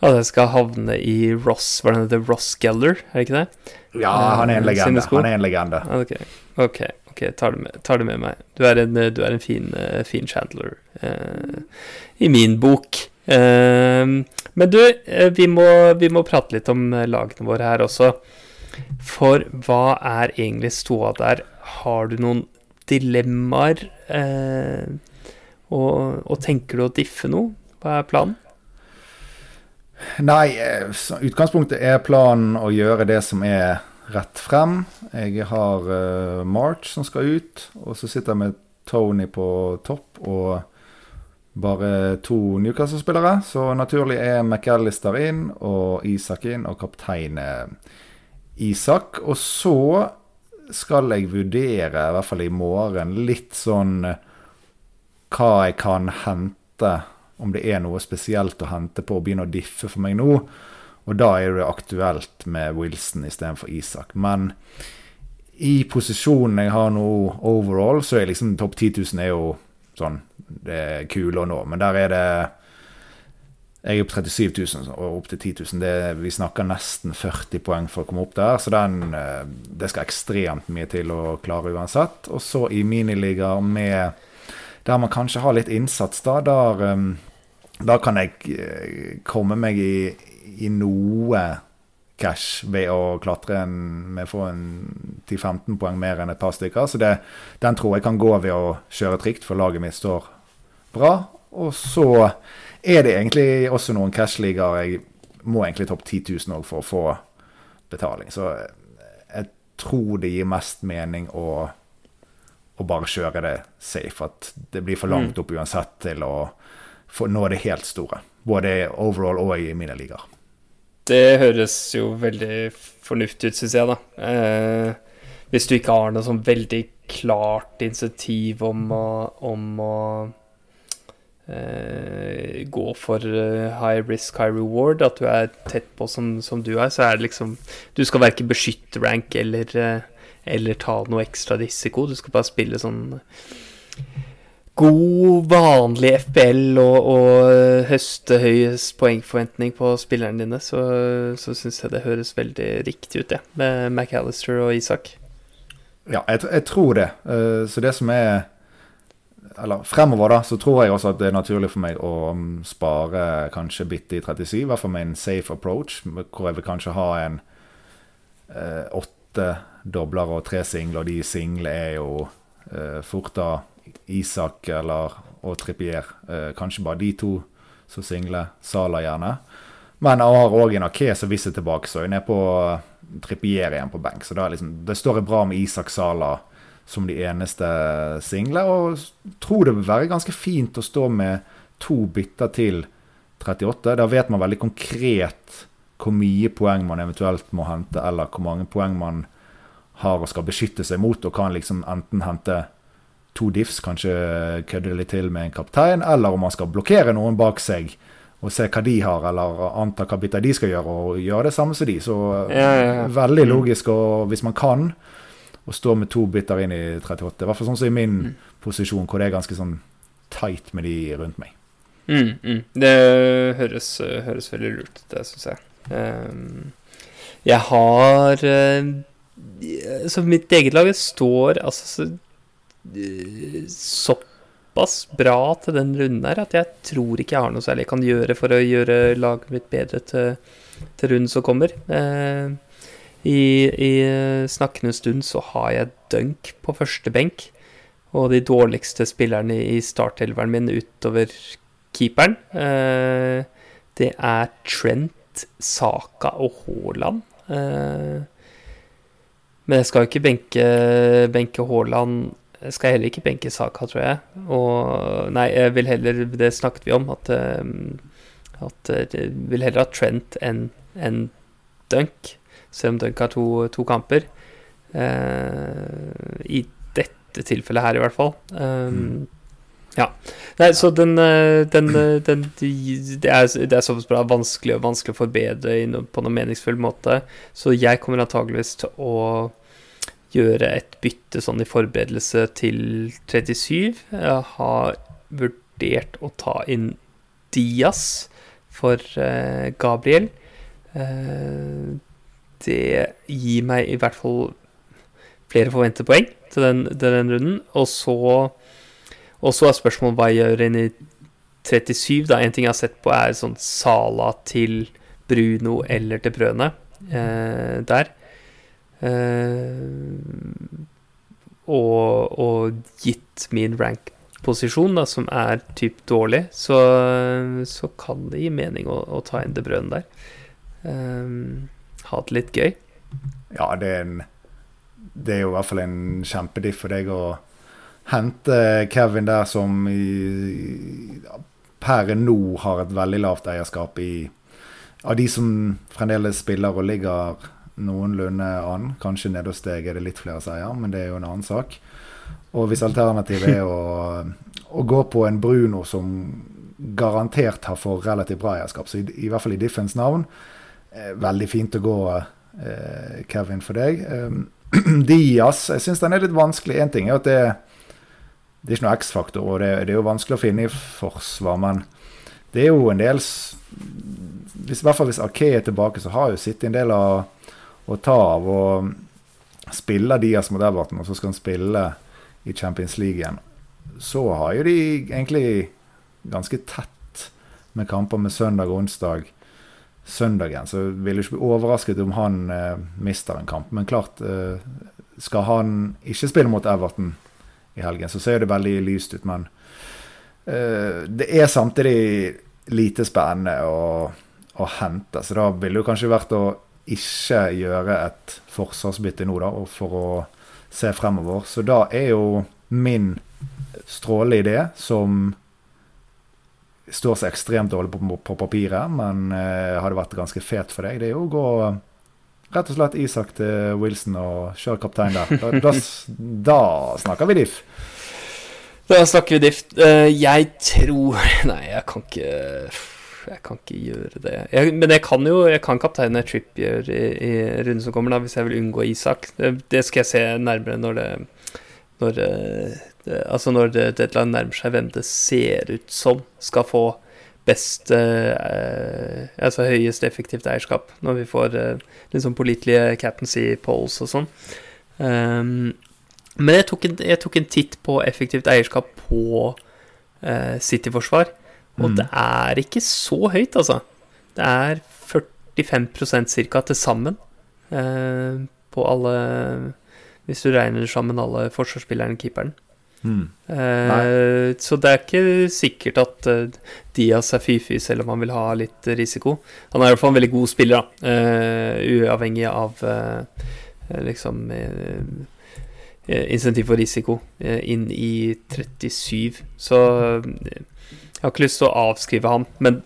at jeg skal havne i Ross Var det heter Ross Geller, er det ikke det? Ja, han er en legende. Han er en legende. Ok, ok, ok, tar det med, tar det med meg. Du er en, du er en fin, fin Chandler i min bok. Uh, men du, eh, vi må, vi må, prate litt om eh, lagene våre her også. For hva er egentlig ståa der? Har du noen dilemmaer? Eh, og, og, tenker du å diffe noe? Hva er planen? Nei, utgangspunktet er planen å gjøre det som er rett frem. Jeg har March som skal ut, og så sitter jeg med Tony på topp og bare to Newcastle-spillere. Så naturlig er McAllister inn og Isak inn, og kaptein Isak. Og så skal jeg vurdere, i hvert fall i morgen, litt sånn hva jeg kan hente om det er noe spesielt å hente på å begynne å diffe for meg nå. Og da er det aktuelt med Wilson istedenfor Isak. Men i posisjonen jeg har nå overall, så er liksom topp 10 000 er jo sånn Det er kule å nå. Men der er det Jeg er på 37 000 og opp til 10 000. Det, vi snakker nesten 40 poeng for å komme opp der. Så den, eh, det skal ekstremt mye til å klare uansett. Og så i miniliga med der man kanskje har litt innsats, da. Der um, da kan jeg eh, komme meg i, i noe cash ved å klatre en, med få en 10-15 poeng mer enn et par stykker. Så det, den tror jeg kan gå ved å kjøre trygt, for laget mitt står bra. Og så er det egentlig også noen cash-ligaer jeg må egentlig topp 10 000 òg for å få betaling. Så jeg tror det gir mest mening å, å bare kjøre det safe. At det blir for langt mm. opp uansett til å få, nå det helt store. Både overall og i mine ligaer. Det høres jo veldig fornuftig ut, syns jeg, da. Eh, hvis du ikke har noe sånn veldig klart insentiv om å, om å gå for uh, high risk, high reward, at du er tett på som, som, du er, så er det liksom Du skal verken beskytte rank eller, uh, eller ta noe ekstra risiko. Du skal bare spille sånn god, vanlig FBL og, og høste høyest poengforventning på spillerne dine, så, så syns jeg det høres veldig riktig ut, det, med McAllister og Isak. Ja, jeg, jeg tror det. Så det som er Eller fremover, da, så tror jeg også at det er naturlig for meg å um, spare kanskje bitte i 37, i hvert fall med en safe approach, hvor jeg vil kanskje ha en eh, åtte dobler og tre singler, og de single er jo eh, fort da Isak eller, og Trippier. Eh, kanskje bare de to som singler. Sala gjerne. Men jeg har òg en Ake som viser tilbake, så hun er på eh, Trippier igjen på benk. Så det, liksom, det står bra med Isak Sala som de eneste single. Og tror det vil være ganske fint å stå med to bytter til 38. Da vet man veldig konkret hvor mye poeng man eventuelt må hente, eller hvor mange poeng man har og skal beskytte seg mot, og kan liksom enten hente to diffs, kanskje kødde litt til med en kaptein, eller om man skal blokkere noen bak seg og se hva de har, eller anta hva bytter de skal gjøre, og gjøre det samme som de. Så ja, ja, ja. veldig mm. logisk, og hvis man kan, å stå med to bytter inn i 38. I hvert fall sånn som i min mm. posisjon, hvor det er ganske sånn tight med de rundt meg. Mm, mm. Det høres, høres, veldig lurt ut, det syns jeg. Um, jeg har uh, Så mitt eget lag står altså såpass bra til den runden her at jeg tror ikke jeg har noe særlig jeg kan gjøre for å gjøre laget mitt bedre til, til runden som kommer. Eh, I, i snakkende stund så har jeg dunk på første benk. Og de dårligste spillerne i startelveren min utover keeperen, eh, det er Trent, Saka og Haaland. Eh, men jeg skal jo ikke benke, benke Haaland skal heller ikke benke Saka, tror jeg. Og nei, jeg vil heller Det snakket vi om, at, eh, at jeg eh, vil heller ha Trent enn en Dunk, selv om har to, to kamper. Uh, I dette tilfellet her, i hvert fall. Um, mm. Ja. Nei, så den, den, den det, er, det er såpass bra vanskelig og vanskelig å forbedre på noen meningsfull måte, så jeg kommer antageligvis til å gjøre et bytte sånn i forberedelse til 37. Jeg har vurdert å ta inn Diaz for uh, Gabriel. Det gir meg i hvert fall flere forventede poeng til den, til den runden. Og så, og så er spørsmålet hva jeg gjør inn i 37. Da. En ting jeg har sett på, er sånn Sala til Bruno eller til Brøne eh, der. Eh, og, og, gitt min rank posisjon, da, som er typ dårlig, så, så kan det gi mening å, å ta inn De Brøne der. Um, ha det litt gøy. Ja, det er, en, det er jo i hvert fall en kjempediff for deg å hente Kevin der som i, per nå har et veldig lavt eierskap i Av de som fremdeles spiller og ligger noenlunde an. Kanskje nede hos deg er det litt flere seier, men det er jo en annen sak. Og hvis alternativet er å, å, gå på en Bruno som garantert har for relativt bra eierskap, så i, i hvert fall i Diffens navn, veldig fint å gå eh, Kevin for deg. Um, Diaz, jeg syns den er litt vanskelig. Én ting er at det, det er ikke noe X-faktor, og det, det, er jo vanskelig å finne i forsvar, men det er jo en del hvis, I hvert fall hvis Ake er tilbake, så har jo City en del å, å ta av. Og spiller Diaz mot Everton, og så skal han spille i Champions League igjen, så har jo de egentlig ganske tett med kamper med søndag og onsdag. Søndagen så vil du ikke bli overrasket om han eh, mister en kamp. Men klart, eh, skal han ikke spille mot Everton i helgen, så ser det veldig lyst ut. Men eh, det er samtidig lite spennende å, å hente. Så da ville det kanskje vært å ikke gjøre et forsvarsbytte nå, da, for å se fremover. Så da er jo min strålende idé, som står så ekstremt dårlig på, på papiret, men eh, hadde vært ganske fet for deg, det er jo å gå rett og slett Isak til Wilson og kjøre kaptein der. Da, da, da snakker vi diff. Da snakker vi diff. Uh, jeg tror Nei, jeg kan ikke jeg kan ikke gjøre det. Jeg, men jeg kan jo jeg kan kapteine Trippier i, i runden som kommer, da, hvis jeg vil unngå Isak. Det, det skal jeg se nærmere når det, når det, det Altså når deadline nærmer seg, hvem det ser ut som skal få best eh, Altså høyest effektivt eierskap, når vi får eh, liksom pålitelige captaincy polls og sånn. Um, men jeg tok, en, jeg tok, en, titt på effektivt eierskap på eh, City-forsvar. Og mm. det er ikke så høyt, altså. Det er 45 ca. til sammen eh, på alle Hvis du regner sammen alle forsvarsspillerne og keeperen. Mm. Eh, så det er ikke sikkert at uh, Diaz er fy-fy, selv om han vil ha litt risiko. Han er i hvert fall en veldig god spiller, da. Uh, uavhengig av uh, liksom insentiv for risiko inn i 37. Så jeg har ikke lyst til å avskrive han, men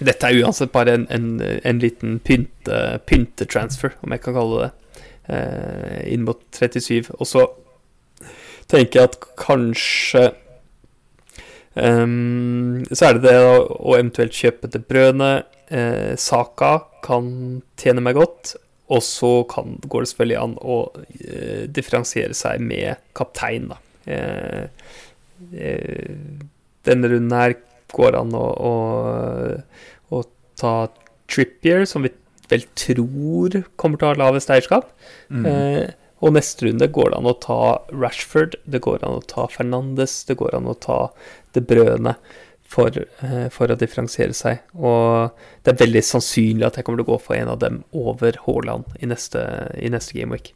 dette er uansett bare en, en, en liten pynte, pyntetransfer, om jeg kan kalle det eh, inn mot 37. Og så tenker jeg at kanskje um, Så er det det å eventuelt kjøpe til brødene. Eh, Saka kan tjene meg godt. Og så kan, går det selvfølgelig an å eh, differensiere seg med kaptein, da. Eh, eh denne runden her går an å, å, å ta Trippier, som vi vel tror kommer til å ha lavest eierskap. Mm. Eh, og neste runde går det an å ta Rashford, det går an å ta Fernandes, det går an å ta De Brøne for, eh, for, å differensiere seg. Og det er veldig sannsynlig at jeg kommer til å gå for en av dem over Haaland i neste, i neste gameweek.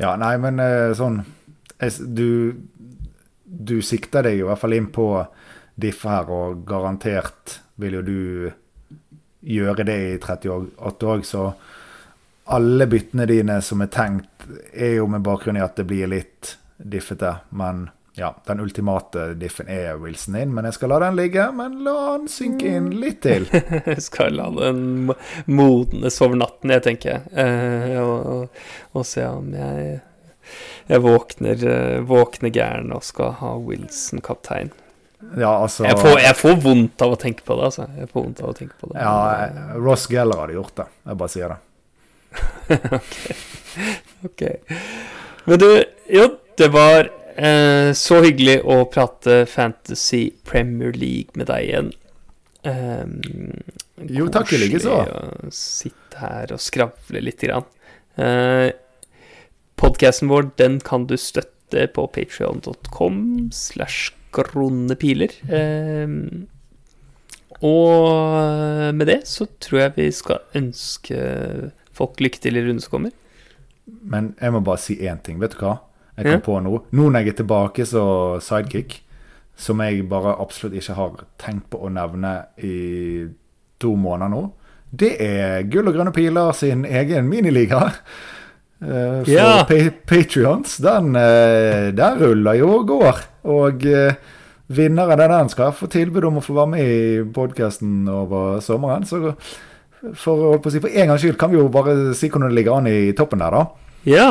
Ja, nei, men eh, sånn Du du sikter deg i hvert fall inn på diff her, og garantert vil jo du gjøre det i 38 òg, så alle byttene dine som er tenkt, er jo med bakgrunn i at det blir litt diffete. Men ja, den ultimate diffen er Wilson inn. Men jeg skal la den ligge, men la den synke inn litt til. jeg skal la den modnes over natten, jeg tenker. Eh, og, og, se om jeg jeg våkner, uh, våkner gæren og skal ha Wilson kaptein. Ja, altså jeg får, jeg får, vondt av å tenke på det, altså. Jeg får vondt av å tenke på det. Ja, Ross Geller hadde gjort det. Jeg bare sier det. ok. Men du, jo, det var eh, så hyggelig å prate Fantasy Premier League med deg igjen. Um, jo, takk i likeså. Sitte her og skravle litt. Grann. Eh, Podkasten vår den kan du støtte på patrion.com slash kronepiler. Eh, og med det så tror jeg vi skal ønske folk lykke til i runden som kommer. Men jeg må bare si én ting. Vet du hva? jeg kom ja. på nå. Nå når jeg er tilbake så sidekick, som jeg bare absolutt ikke har tenkt på å nevne i to måneder nå, det er Gull og grønne piler sin egen miniliga. Uh, for ja. pa Patrions. Den, uh, den ruller jo og går. Og uh, vinneren av den skal få tilbud om å få være med i podkasten over sommeren. Så for, å holde på å si, for en gangs skyld kan vi jo bare si hvordan det ligger an i toppen der, da. Ja.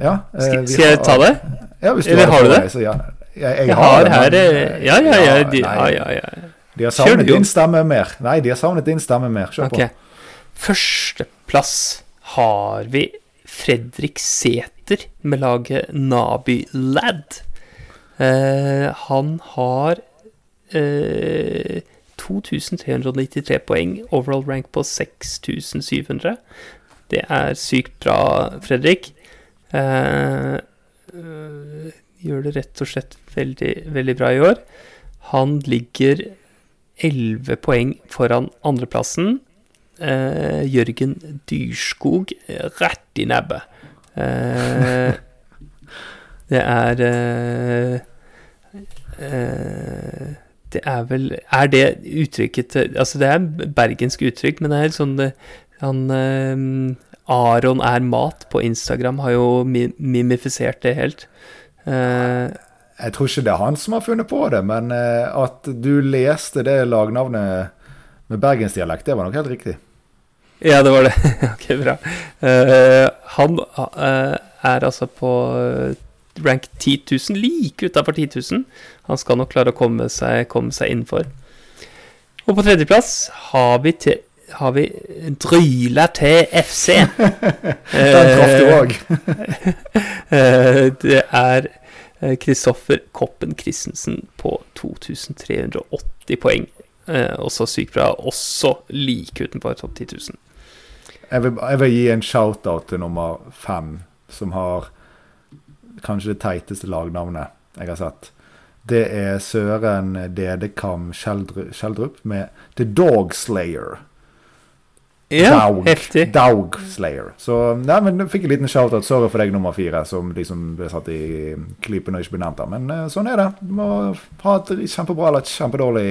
ja skal, skal jeg ta det? Ja, hvis du Eller har, du det? Så, ja. Jeg, jeg, jeg, har, her men, Ja, ja, ja. De, ja, ja, ja. de har savnet din stemme mer. Nei, de har savnet din stemme mer. Kjør okay. på. Førsteplass har vi Fredrik Sæther med laget Naby Lad. Uh, han har eh, 2393 poeng, overall rank på 6700. Det er sykt bra, Fredrik. Eh, gjør det rett og slett veldig, veldig bra i år. Han ligger 11 poeng foran andreplassen. Uh, Jørgen Dyrskog rett i nebbet. Eh, det er eh, Det er vel Er det uttrykket til Altså, det er bergensk uttrykk, men det er helt sånn Han Aron er mat på Instagram har jo mimifisert det helt. Eh, jeg tror ikke det er han som har funnet på det, men uh, at du leste det lagnavnet med bergensdialekt, det var nok helt riktig. Ja, det var det. ok, bra. Uh, han er altså på rank 10 000, like utafor 10 000. Han skal nok klare å komme seg, komme seg innenfor. Og på tredjeplass har vi til har vi Dryla til FC. Den traff du òg. Eh, det er Kristoffer eh, Koppen Christensen på 2380 poeng. Eh, også sykt bra. Også like utenfor topp 10 000. Jeg vil, jeg vil gi en shout-out til nummer fem, som har kanskje det teiteste lagnavnet jeg har sett. Det er Søren Dedekam Skjeldrup med The Dog Slayer. Ja, Daug, heftig. Daug Slayer. Så nei, men du fikk en liten shout-out. Sorry for deg, nummer fire, som liksom ble satt i klypen og ikke ble nevnt der. Men uh, sånn er det. Du må ha et kjempebra eller et kjempedårlig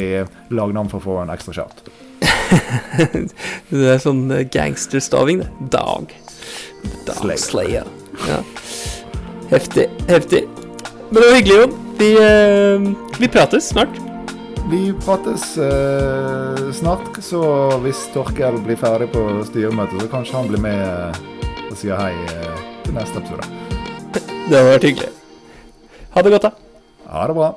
lagnavn for å få en ekstra shout. det er sånn eh, gangsterstaving, det. Dog. Dog Slayer. Slayer. Ja. Heftig. Heftig. Men det var hyggelig, Jon. Vi, uh, vi prates snart. Vi prates uh, snart, så hvis Torkel blir ferdig på styremøtet, så kanskje han blir med og sier hei uh, til neste episode. Det hadde vært hyggelig. Ha det godt, da. Ha det bra.